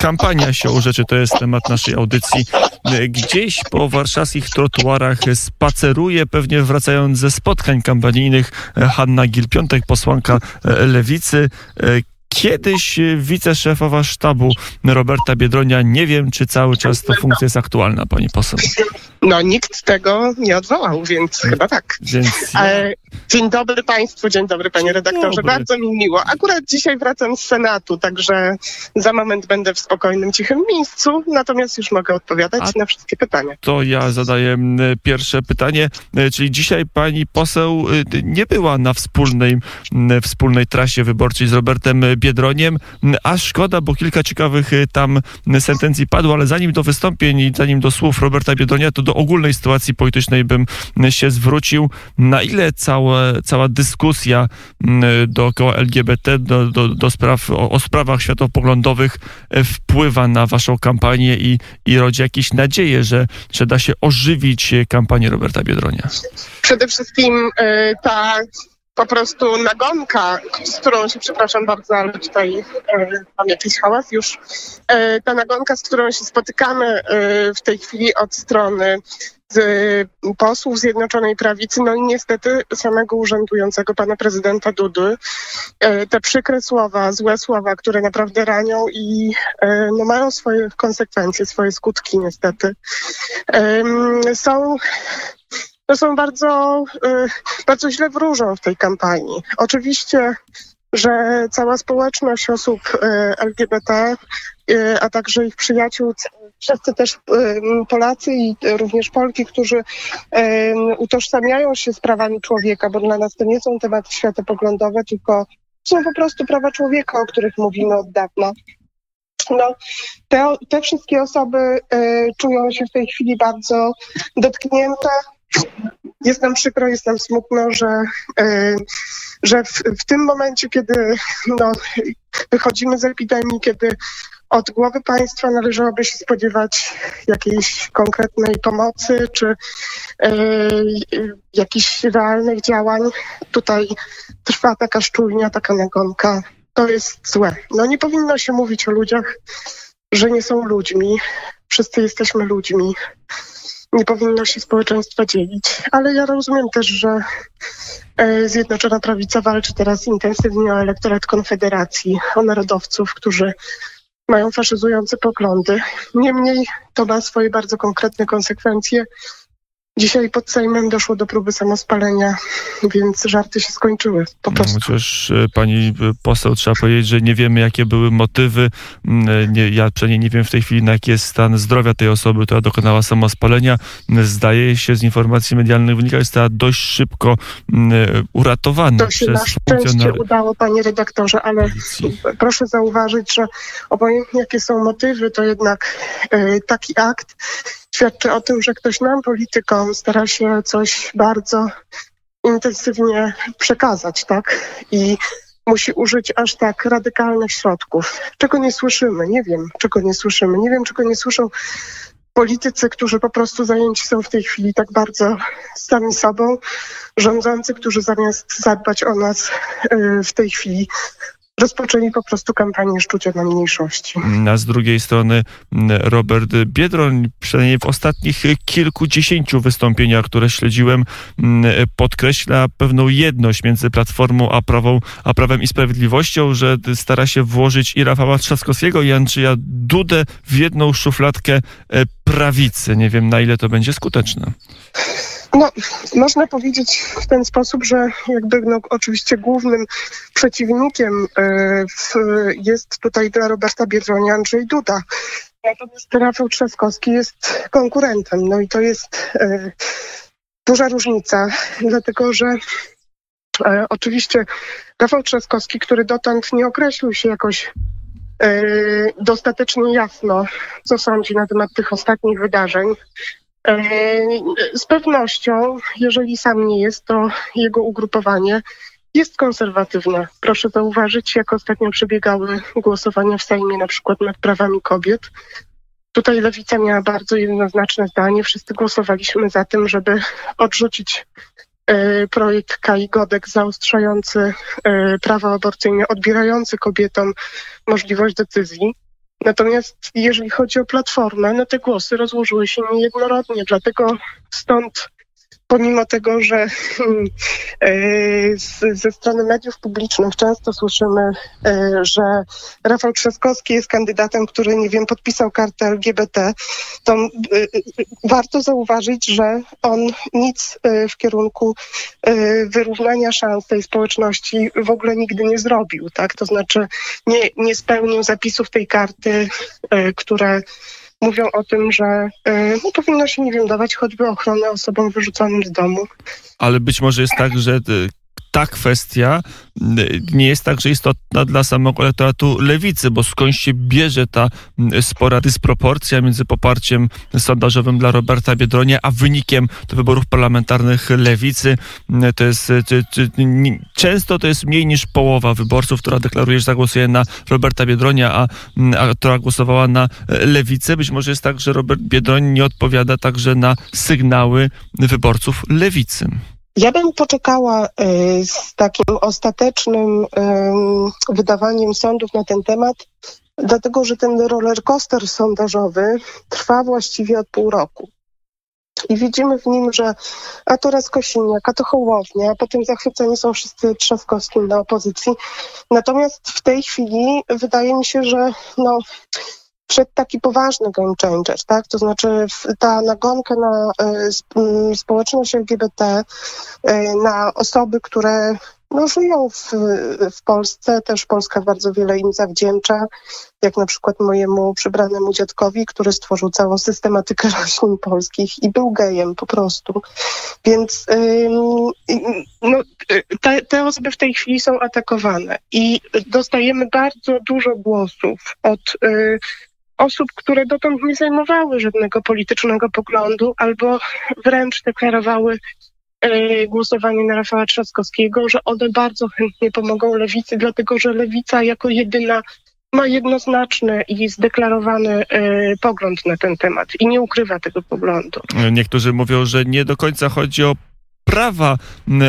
kampania się rzeczy, to jest temat naszej audycji. Gdzieś po warszawskich trotuarach spaceruje, pewnie wracając ze spotkań kampanijnych, Hanna Gil-Piątek, posłanka Lewicy. Kiedyś wiceszefowa sztabu Roberta Biedronia. Nie wiem, czy cały czas ta funkcja jest aktualna, pani poseł. No, nikt tego nie odwołał, więc chyba tak. Więc ja... Dzień dobry Państwu, dzień dobry Panie redaktorze. Dobry. Bardzo mi miło. Akurat dzisiaj wracam z Senatu, także za moment będę w spokojnym, cichym miejscu, natomiast już mogę odpowiadać A na wszystkie pytania. To ja zadaję pierwsze pytanie, e, czyli dzisiaj Pani poseł e, nie była na wspólnej, wspólnej trasie wyborczej z Robertem Biedroniem, a szkoda, bo kilka ciekawych e, tam sentencji padło, ale zanim do wystąpień i zanim do słów Roberta Biedronia, to do ogólnej sytuacji politycznej bym się zwrócił. Na ile całe, cała dyskusja dookoła LGBT, do, do, do spraw, o, o, sprawach światopoglądowych wpływa na waszą kampanię i, i rodzi jakieś nadzieje, że, że da się ożywić kampanię Roberta Biedronia? Przede wszystkim y, ta po prostu nagonka, z którą się, przepraszam bardzo, ale tutaj e, mam jakiś hałas już, e, ta nagonka, z którą się spotykamy e, w tej chwili od strony z posłów Zjednoczonej Prawicy, no i niestety samego urzędującego pana prezydenta Dudy. Te przykre słowa, złe słowa, które naprawdę ranią i no, mają swoje konsekwencje, swoje skutki niestety, są to są bardzo, y, bardzo źle wróżą w tej kampanii. Oczywiście, że cała społeczność osób y, LGBT, y, a także ich przyjaciół, wszyscy też Polacy i również Polki, którzy utożsamiają się z prawami człowieka, bo dla nas to nie są tematy światopoglądowe, tylko są po prostu prawa człowieka, o których mówimy od dawna. No, te, te wszystkie osoby czują się w tej chwili bardzo dotknięte, jest nam przykro, jest nam smutno, że, e, że w, w tym momencie, kiedy no, wychodzimy z epidemii, kiedy od głowy państwa należałoby się spodziewać jakiejś konkretnej pomocy czy e, jakichś realnych działań. Tutaj trwa taka szczujnia, taka nagonka. To jest złe. No nie powinno się mówić o ludziach, że nie są ludźmi. Wszyscy jesteśmy ludźmi nie powinno się społeczeństwa dzielić. Ale ja rozumiem też, że e, Zjednoczona Prawica walczy teraz intensywnie o elektorat Konfederacji, o narodowców, którzy mają faszyzujące poglądy. Niemniej to ma swoje bardzo konkretne konsekwencje Dzisiaj pod Sejmem doszło do próby samospalenia, więc żarty się skończyły po prostu. Chociaż e, pani poseł trzeba powiedzieć, że nie wiemy jakie były motywy. Mm, e, nie, ja przynajmniej nie wiem w tej chwili na jaki jest stan zdrowia tej osoby, która dokonała samospalenia. Zdaje się z informacji medialnych wynika, że została dość szybko mm, e, uratowana to się przez na szczęście udało, panie redaktorze, ale proszę zauważyć, że obojętnie jakie są motywy, to jednak taki akt świadczy o tym, że ktoś nam, politykom, stara się coś bardzo intensywnie przekazać, tak? I musi użyć aż tak radykalnych środków. Czego nie słyszymy? Nie wiem, czego nie słyszymy. Nie wiem, czego nie słyszą politycy, którzy po prostu zajęci są w tej chwili tak bardzo sami sobą, rządzący, którzy zamiast zadbać o nas y, w tej chwili rozpoczęli po prostu kampanię szczucia na mniejszości. A z drugiej strony Robert Biedroń, przynajmniej w ostatnich kilkudziesięciu wystąpieniach, które śledziłem, podkreśla pewną jedność między Platformą a, prawą, a Prawem i Sprawiedliwością, że stara się włożyć i Rafała Trzaskowskiego i Andrzeja Dudę w jedną szufladkę e, prawicy. Nie wiem, na ile to będzie skuteczne. No, można powiedzieć w ten sposób, że jakby no, oczywiście głównym przeciwnikiem e, w, jest tutaj dla Roberta Biedronia Andrzej Duda. Natomiast Rafał Trzaskowski jest konkurentem. No i to jest e, duża różnica, dlatego że e, oczywiście Rafał Trzaskowski, który dotąd nie określił się jakoś dostatecznie jasno, co sądzi na temat tych ostatnich wydarzeń, z pewnością, jeżeli sam nie jest, to jego ugrupowanie jest konserwatywne. Proszę zauważyć, jak ostatnio przebiegały głosowania w Sejmie na przykład nad prawami kobiet. Tutaj lewica miała bardzo jednoznaczne zdanie. Wszyscy głosowaliśmy za tym, żeby odrzucić e, projekt Kai Godek zaostrzający e, prawa aborcyjne, odbierający kobietom możliwość decyzji. Natomiast jeżeli chodzi o Platformę, no te głosy rozłożyły się niejednorodnie, dlatego stąd pomimo tego, że hmm, e, ze strony mediów publicznych często słyszymy, e, że Rafał Trzaskowski jest kandydatem, który, nie wiem, podpisał kartę LGBT, to e, warto zauważyć, że on nic w kierunku wyrównania szans tej społeczności w ogóle nigdy nie zrobił, tak? To znaczy nie, nie spełnił zapisów tej karty, które mówią o tym, że y, no, powinno się, nie wiem, dawać choćby ochronę osobom wyrzuconym z domu. Ale być może jest tak, że y, ta kwestia y, nie jest także istotna dla samego elektoratu lewicy, bo skąd się bierze ta y, spora dysproporcja między poparciem sondażowym dla Roberta Biedronia, a wynikiem wyborów parlamentarnych lewicy. Y, to jest często to jest mniej niż połowa wyborców, która deklaruje, że zagłosuje na Roberta Biedronia, a, a która głosowała na lewicę. Być może jest tak, że Robert Biedroń nie odpowiada także na sygnały wyborców lewicy. Ja bym poczekała y, z takim ostatecznym wydawaniem sądów na ten temat, dlatego że ten rollercoaster sondażowy trwa właściwie od pół roku. I widzimy w nim, że a to raz Kosiniak, a to Hołownia, a potem zachwyceni są wszyscy Trzaskowskim na opozycji. Natomiast w tej chwili wydaje mi się, że no, przed taki poważny game changer, tak? To znaczy ta nagonka na y, społeczność LGBT, y, na osoby, które no, żyją w, w Polsce, też Polska bardzo wiele im zawdzięcza, jak na przykład mojemu przybranemu dziadkowi, który stworzył całą systematykę roślin polskich i był gejem po prostu. Więc no, te, te osoby w tej chwili są atakowane i dostajemy bardzo dużo głosów od y, osób, które dotąd nie zajmowały żadnego politycznego poglądu albo wręcz deklarowały e, głosowanie na Rafała Trzaskowskiego, że one bardzo chętnie pomogą lewicy, dlatego że lewica jako jedyna ma jednoznaczny i zdeklarowany y, pogląd na ten temat i nie ukrywa tego poglądu. Niektórzy mówią, że nie do końca chodzi o prawa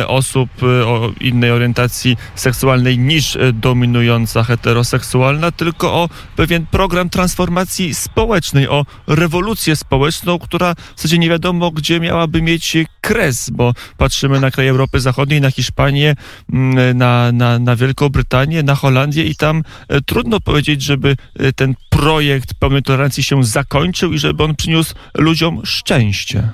osób y, o innej orientacji seksualnej niż y, dominująca heteroseksualna, tylko o pewien program transformacji społecznej, o rewolucję społeczną, która w zasadzie nie wiadomo, gdzie miałaby mieć kres, bo patrzymy na kraje Europy Zachodniej, na Hiszpanię, na, na, na Wielką Brytanię, na Holandię i tam y, trudno powiedzieć, żeby ten projekt pełnej tolerancji się zakończył i żeby on przyniósł ludziom szczęście.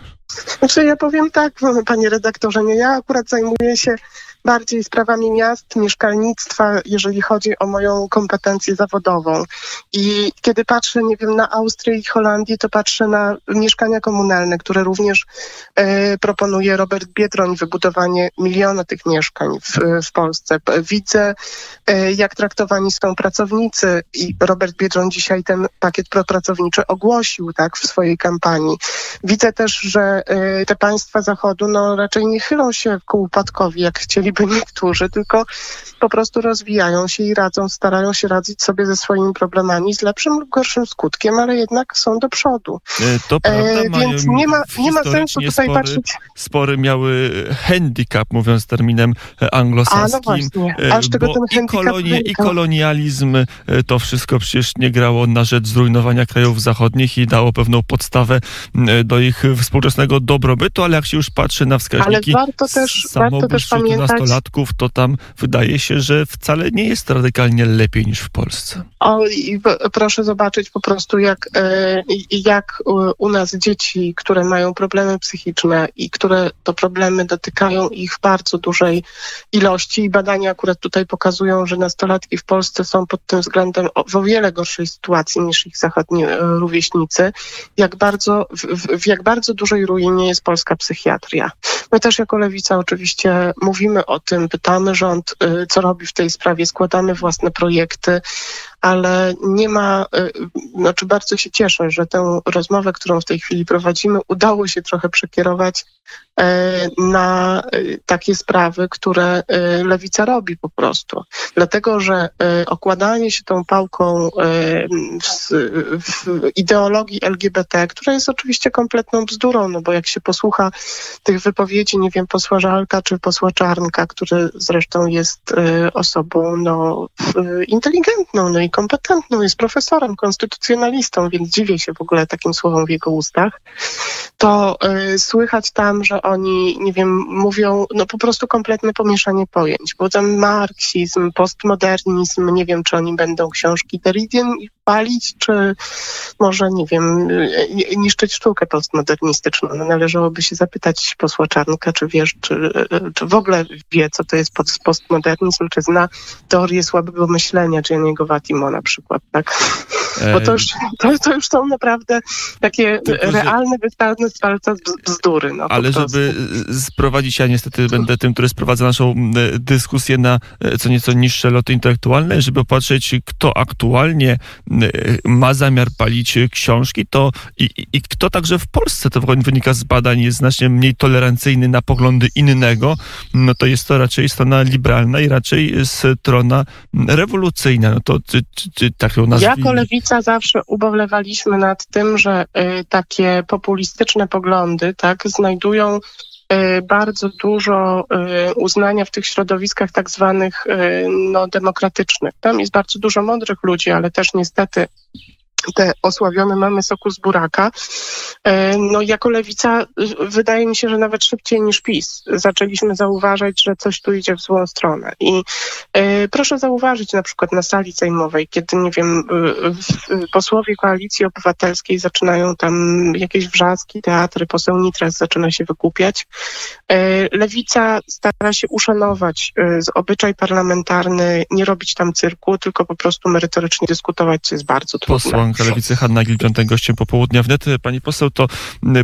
Znaczy ja powiem tak, panie redaktorze, nie, ja akurat zajmuję się bardziej sprawami miast, mieszkalnictwa, jeżeli chodzi o moją kompetencję zawodową. I kiedy patrzę, nie wiem, na Austrię i Holandię, to patrzę na mieszkania komunalne, które również e, proponuje Robert Biedroń, wybudowanie miliona tych mieszkań w, w Polsce. Widzę, e, jak traktowani są pracownicy i Robert Biedroń dzisiaj ten pakiet propracowniczy ogłosił, tak, w swojej kampanii. Widzę też, że e, te państwa Zachodu, no raczej nie chylą się ku upadkowi, jak chcieliby jakby niektórzy, tylko po prostu rozwijają się i radzą, starają się radzić sobie ze swoimi problemami z lepszym lub gorszym skutkiem, ale jednak są do przodu. E, to prawda, e, więc nie ma, nie ma sensu tutaj spory, patrzeć. Spory miały handicap, mówiąc terminem anglosaskim. A no właśnie, e, aż tego ten i, kolonie, i kolonializm, e, to wszystko przecież nie grało na rzecz zrujnowania krajów zachodnich i dało pewną podstawę do ich współczesnego dobrobytu, ale jak się już patrzy na wskaźniki ale warto też, warto też pamiętać, nastolatków, to tam wydaje się, że wcale nie jest radykalnie lepiej niż w Polsce. O, i proszę zobaczyć po prostu, jak, e, jak u nas dzieci, które mają problemy psychiczne i które to problemy dotykają ich w bardzo dużej ilości i badania akurat tutaj pokazują, że nastolatki w Polsce są pod tym względem w o wiele gorszej sytuacji niż ich zachodni e, rówieśnicy, jak bardzo, w, w jak bardzo dużej ruinie jest polska psychiatria. My też jako Lewica oczywiście mówimy o tym, pytamy. Rząd, y, co robi w tej sprawie, składamy własne projekty, ale nie ma, y, znaczy bardzo się cieszę, że tę rozmowę, którą w tej chwili prowadzimy, udało się trochę przekierować e, na y, takie sprawy, które lewica robi po prostu. Dlatego, że okładanie się tą pałką w, w ideologii LGBT, która jest oczywiście kompletną bzdurą, no bo jak się posłucha tych wypowiedzi, nie wiem, posła Żalka czy posła Czarnka, który zresztą jest osobą no, inteligentną, no i i kompetentną, jest profesorem, konstytucjonalistą, więc dziwię się w ogóle takim słowom w jego ustach, to y, słychać tam, że oni, nie wiem, mówią no po prostu kompletne pomieszanie pojęć, bo tam marksizm, postmodernizm, nie wiem, czy oni będą książki Derridien palić, czy może, nie wiem, niszczyć sztukę postmodernistyczną. No, należałoby się zapytać posła Czarnka, czy wiesz, czy, czy w ogóle wie, co to jest postmodernizm, czy zna teorię słabego myślenia, czy Janiego Watimo na przykład, tak? Bo to już, to, to już są naprawdę takie Tylko, realne, że... wystawne z palca bzdury. No, Ale żeby sprowadzić, ja niestety będę tym, który sprowadza naszą dyskusję na e, co nieco niższe loty intelektualne, żeby patrzeć, kto aktualnie ma zamiar palić książki, to i, i kto także w Polsce, to wynika z badań, jest znacznie mniej tolerancyjny na poglądy innego, no to jest to raczej strona liberalna i raczej strona rewolucyjna. No to czy, czy, czy tak ją nazwijmy. Jako lewica zawsze ubolewaliśmy nad tym, że y, takie populistyczne poglądy tak znajdują y, bardzo dużo y, uznania w tych środowiskach tak zwanych no, demokratycznych. Tam jest bardzo dużo mądrych ludzi, ale też niestety te osławione mamy soku z buraka. E, no jako lewica wydaje mi się, że nawet szybciej niż PiS zaczęliśmy zauważać, że coś tu idzie w złą stronę. I e, proszę zauważyć na przykład na sali sejmowej, kiedy, nie wiem, posłowie Koalicji Obywatelskiej zaczynają tam jakieś wrzaski, teatry, poseł Nitras zaczyna się wykupiać. E, lewica stara się uszanować obyczaj parlamentarny, nie robić tam cyrku, tylko po prostu merytorycznie dyskutować, co jest bardzo trudne posłanka Lewicy Hanna Gil-Piątek gościem popołudnia wnet. Pani poseł, to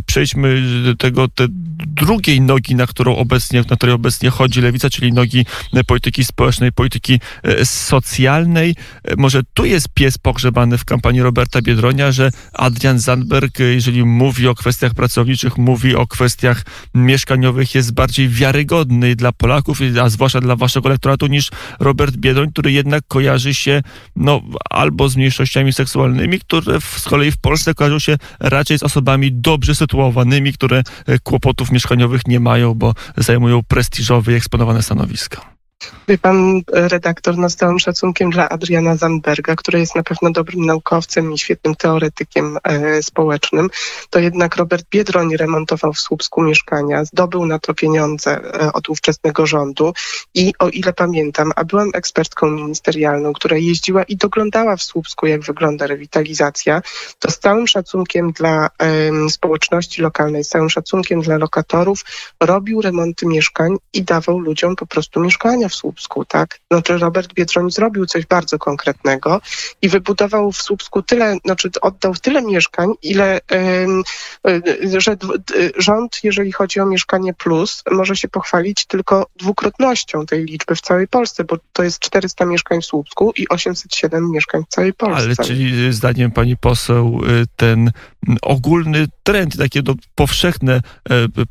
przejdźmy do tego, te drugiej nogi, na którą obecnie, na której obecnie chodzi Lewica, czyli nogi polityki społecznej, polityki e, socjalnej. Może tu jest pies pogrzebany w kampanii Roberta Biedronia, że Adrian Zandberg, jeżeli mówi o kwestiach pracowniczych, mówi o kwestiach mieszkaniowych, jest bardziej wiarygodny dla Polaków, a zwłaszcza dla waszego elektoratu, niż Robert Biedroń, który jednak kojarzy się no, albo z mniejszościami seksualnymi, które z kolei w Polsce kojarzą się raczej z osobami dobrze sytuowanymi, które e, kłopotów mieszkaniowych nie mają, bo zajmują prestiżowe i eksponowane stanowiska. Wie pan redaktor, no z całym szacunkiem dla Adriana Zandberga, który jest na pewno dobrym naukowcem i świetnym teoretykiem e, społecznym, to jednak Robert Biedroń remontował w Słupsku mieszkania, zdobył na to pieniądze e, od ówczesnego rządu i o ile pamiętam, a byłam ekspertką ministerialną, która jeździła i doglądała w Słupsku, jak wygląda rewitalizacja, to z całym szacunkiem dla e, społeczności lokalnej, z całym szacunkiem dla lokatorów robił remonty mieszkań i dawał ludziom po prostu mieszkania w Słupsku, tak? Znaczy Robert Biedroń zrobił coś bardzo konkretnego i wybudował w Słupsku tyle, znaczy oddał tyle mieszkań, ile, yy, że rząd, jeżeli chodzi o mieszkanie plus, może się pochwalić tylko dwukrotnością tej liczby w całej Polsce, bo to jest 400 mieszkań w Słupsku i 807 mieszkań w całej Polsce. Ale czyli zdaniem pani poseł y, ten ogólny trend, takie do, powszechne e,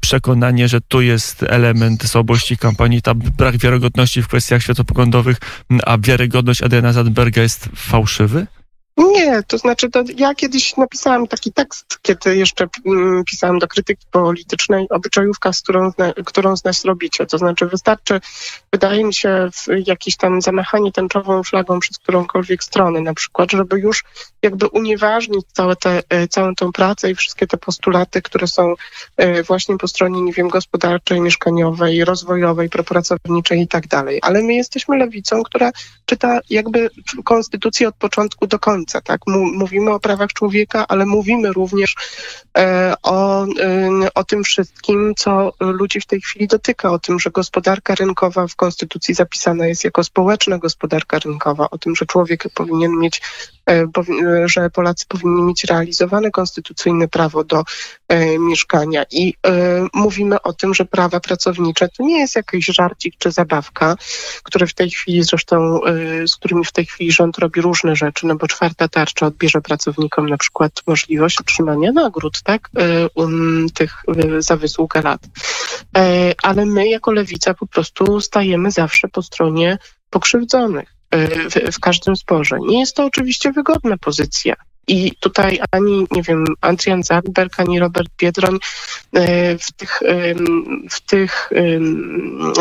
przekonanie, że tu jest element słabości kampanii, tam brak wiarygodności w kwestiach światopoglądowych, a wiarygodność Adriana Zandberga jest fałszywy? Nie, to znaczy, to ja kiedyś napisałam taki tekst, kiedy jeszcze mm, pisałam do krytyki politycznej, obyczajówka, z którą, którą z nas robicie. To znaczy, wystarczy, wydaje mi się, jakieś tam zamachanie tęczową flagą przez którąkolwiek stronę, na przykład, żeby już jakby unieważnić całe te, e, całą tą pracę i wszystkie te postulaty, które są e, właśnie po stronie, nie wiem, gospodarczej, mieszkaniowej, rozwojowej, propracowniczej i tak dalej. Ale my jesteśmy lewicą, która czyta jakby konstytucję od początku do końca tak? Mówimy o prawach człowieka, ale mówimy również e, o, e, o tym wszystkim, co ludzi w tej chwili dotyka, o tym, że gospodarka rynkowa w Konstytucji zapisana jest jako społeczna gospodarka rynkowa, o tym, że człowiek powinien mieć, że Polacy powinni mieć realizowane konstytucyjne prawo do mieszkania i mówimy o tym, że prawa pracownicze to nie jest jakiś żarcik czy zabawka, które w tej chwili zresztą, z którymi w tej chwili rząd robi różne rzeczy, no bo czwarta ta tarcza odbierze pracownikom na przykład możliwość otrzymania nagród, tak, e, um, tych e, za wysługę lat. E, ale my jako lewica po prostu stajemy zawsze po stronie pokrzywdzonych w, w każdym sporze. Nie jest to oczywiście wygodna pozycja. I tutaj ani, nie wiem, Adrian Zandberg, ani Robert Biedroń w tych, w tych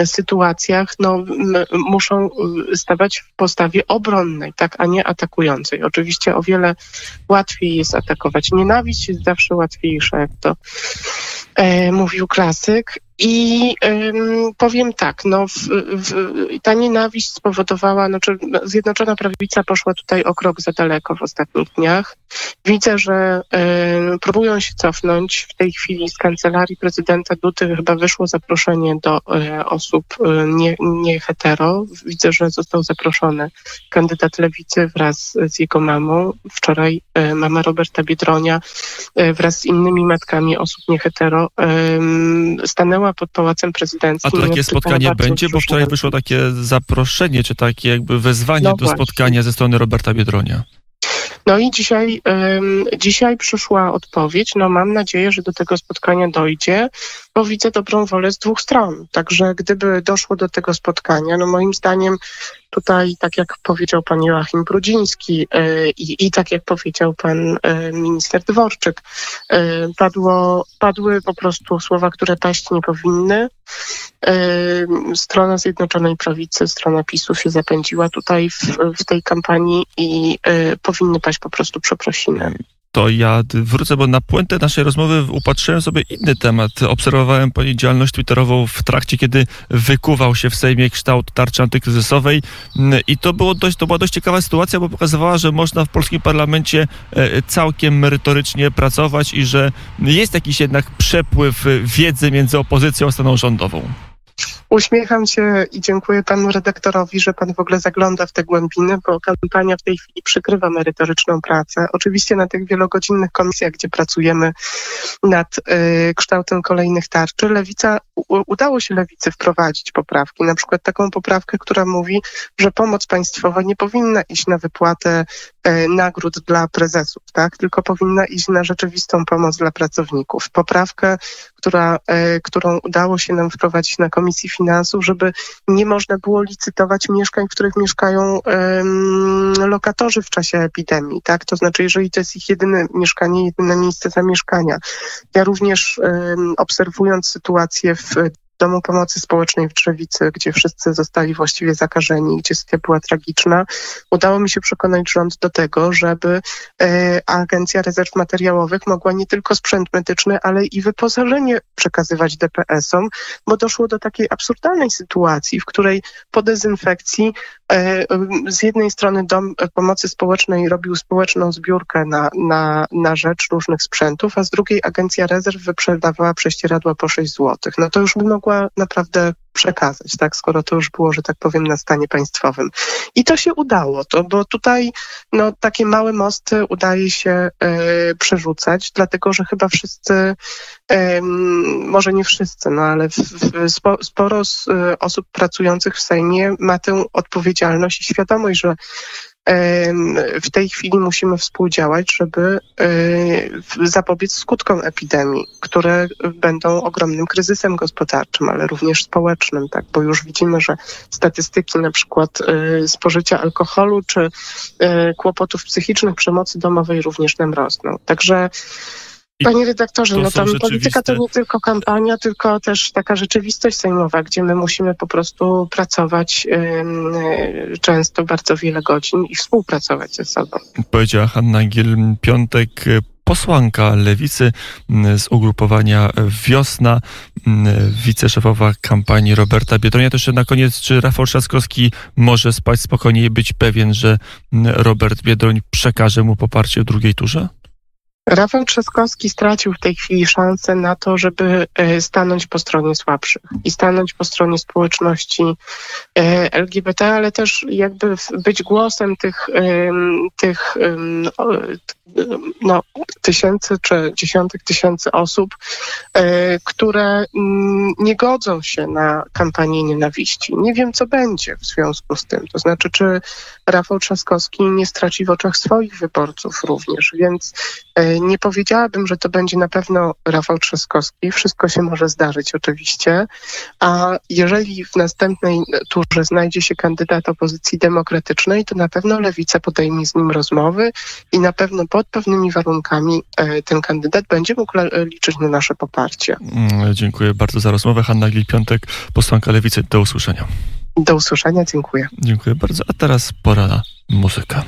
sytuacjach no, muszą stawać w postawie obronnej, tak, a nie atakującej. Oczywiście o wiele łatwiej jest atakować. Nienawiść jest zawsze łatwiejsza, jak to e, mówił klasyk. I ym, powiem tak, no, w, w, ta nienawiść spowodowała, znaczy Zjednoczona Prawica poszła tutaj o krok za daleko w ostatnich dniach. Widzę, że y, próbują się cofnąć. W tej chwili z kancelarii prezydenta Duty chyba wyszło zaproszenie do y, osób y, nie, nie hetero. Widzę, że został zaproszony kandydat lewicy wraz z jego mamą. Wczoraj y, mama Roberta Biedronia wraz z innymi matkami osób nie hetero stanęła pod Pałacem Prezydenckim. A to takie spotkanie będzie? Bo wczoraj wyszło takie zaproszenie, czy takie jakby wezwanie no do właśnie. spotkania ze strony Roberta Biedronia. No i dzisiaj, um, dzisiaj przyszła odpowiedź. No mam nadzieję, że do tego spotkania dojdzie, bo widzę dobrą wolę z dwóch stron. Także gdyby doszło do tego spotkania, no moim zdaniem tutaj, tak jak powiedział pan Joachim Brudziński yy, i, i tak jak powiedział pan yy, minister Dworczyk, yy, padło, padły po prostu słowa, które paść nie powinny. Strona Zjednoczonej Prawicy, strona PiSu się zapędziła tutaj w, w tej kampanii i powinny paść po prostu przeprosiny to ja wrócę, bo na puentę naszej rozmowy upatrzyłem sobie inny temat. Obserwowałem pani działalność twitterową w trakcie, kiedy wykuwał się w Sejmie kształt tarczy antykryzysowej i to, było dość, to była dość ciekawa sytuacja, bo pokazywała, że można w polskim parlamencie e, całkiem merytorycznie pracować i że jest jakiś jednak przepływ wiedzy między opozycją a stroną rządową. Uśmiecham się i dziękuję panu redaktorowi, że pan w ogóle zagląda w te głębiny, bo kampania w tej chwili przykrywa merytoryczną pracę. Oczywiście na tych wielogodzinnych komisjach, gdzie pracujemy nad y, kształtem kolejnych tarczy, lewica, u, udało się lewicy wprowadzić poprawki. Na przykład taką poprawkę, która mówi, że pomoc państwowa nie powinna iść na wypłatę y, nagród dla prezesów, tak? tylko powinna iść na rzeczywistą pomoc dla pracowników. Poprawkę, która, y, którą udało się nam wprowadzić na Komisji Finansów, żeby nie można było licytować mieszkań, w których mieszkają um, lokatorzy w czasie epidemii, tak? To znaczy, jeżeli to jest ich jedyne mieszkanie, jedyne miejsce zamieszkania. Ja również um, obserwując sytuację w Domu Pomocy Społecznej w Drzewicy, gdzie wszyscy zostali właściwie zakażeni, gdzie sytuacja była tragiczna, udało mi się przekonać rząd do tego, żeby e, Agencja Rezerw Materiałowych mogła nie tylko sprzęt medyczny, ale i wyposażenie przekazywać DPS-om, bo doszło do takiej absurdalnej sytuacji, w której po dezynfekcji e, z jednej strony Dom Pomocy Społecznej robił społeczną zbiórkę na, na, na rzecz różnych sprzętów, a z drugiej Agencja Rezerw wyprzedawała prześcieradła po 6 zł. No to już by mogła mogła naprawdę przekazać, tak, skoro to już było, że tak powiem, na stanie państwowym. I to się udało, to, bo tutaj no, takie małe mosty udaje się e, przerzucać, dlatego że chyba wszyscy, e, może nie wszyscy, no ale w, w, spo, sporo z, e, osób pracujących w Sejmie ma tę odpowiedzialność i świadomość, że w tej chwili musimy współdziałać, żeby e, zapobiec skutkom epidemii, które będą ogromnym kryzysem gospodarczym, ale również społecznym, tak? bo już widzimy, że statystyki na przykład e, spożycia alkoholu czy e, kłopotów psychicznych, przemocy domowej również nam rosną. Także Panie redaktorze, no tam polityka to nie tylko kampania, tylko też taka rzeczywistość sejmowa, gdzie my musimy po prostu pracować yy, często bardzo wiele godzin i współpracować ze sobą. Powiedziała Hanna Giel-Piątek, posłanka lewicy z ugrupowania Wiosna, wiceszefowa kampanii Roberta Biedronia. To jeszcze na koniec, czy Rafał Trzaskowski może spać spokojnie i być pewien, że Robert Biedroń przekaże mu poparcie w drugiej turze? Rafał Trzaskowski stracił w tej chwili szansę na to, żeby e, stanąć po stronie słabszych i stanąć po stronie społeczności e, LGBT, ale też jakby być głosem tych, tych no, tysięcy czy dziesiątek tysięcy osób, e, które mm, nie godzą się na kampanię nienawiści. Nie wiem, co będzie w związku z tym. To znaczy, czy Rafał Trzaskowski nie straci w oczach swoich wyborców również, więc Nie powiedziałabym, że to będzie na pewno Rafał Trzaskowski. Wszystko się może zdarzyć oczywiście. A jeżeli w następnej turze znajdzie się kandydat opozycji demokratycznej, to na pewno Lewica podejmie z nim rozmowy i na pewno pod pewnymi warunkami ten kandydat będzie mógł liczyć na nasze poparcie. Mm, dziękuję bardzo za rozmowę. Hanna Gil-Piątek, posłanka Lewicy. Do usłyszenia. Do usłyszenia, dziękuję. Dziękuję bardzo. A teraz pora na muzykę.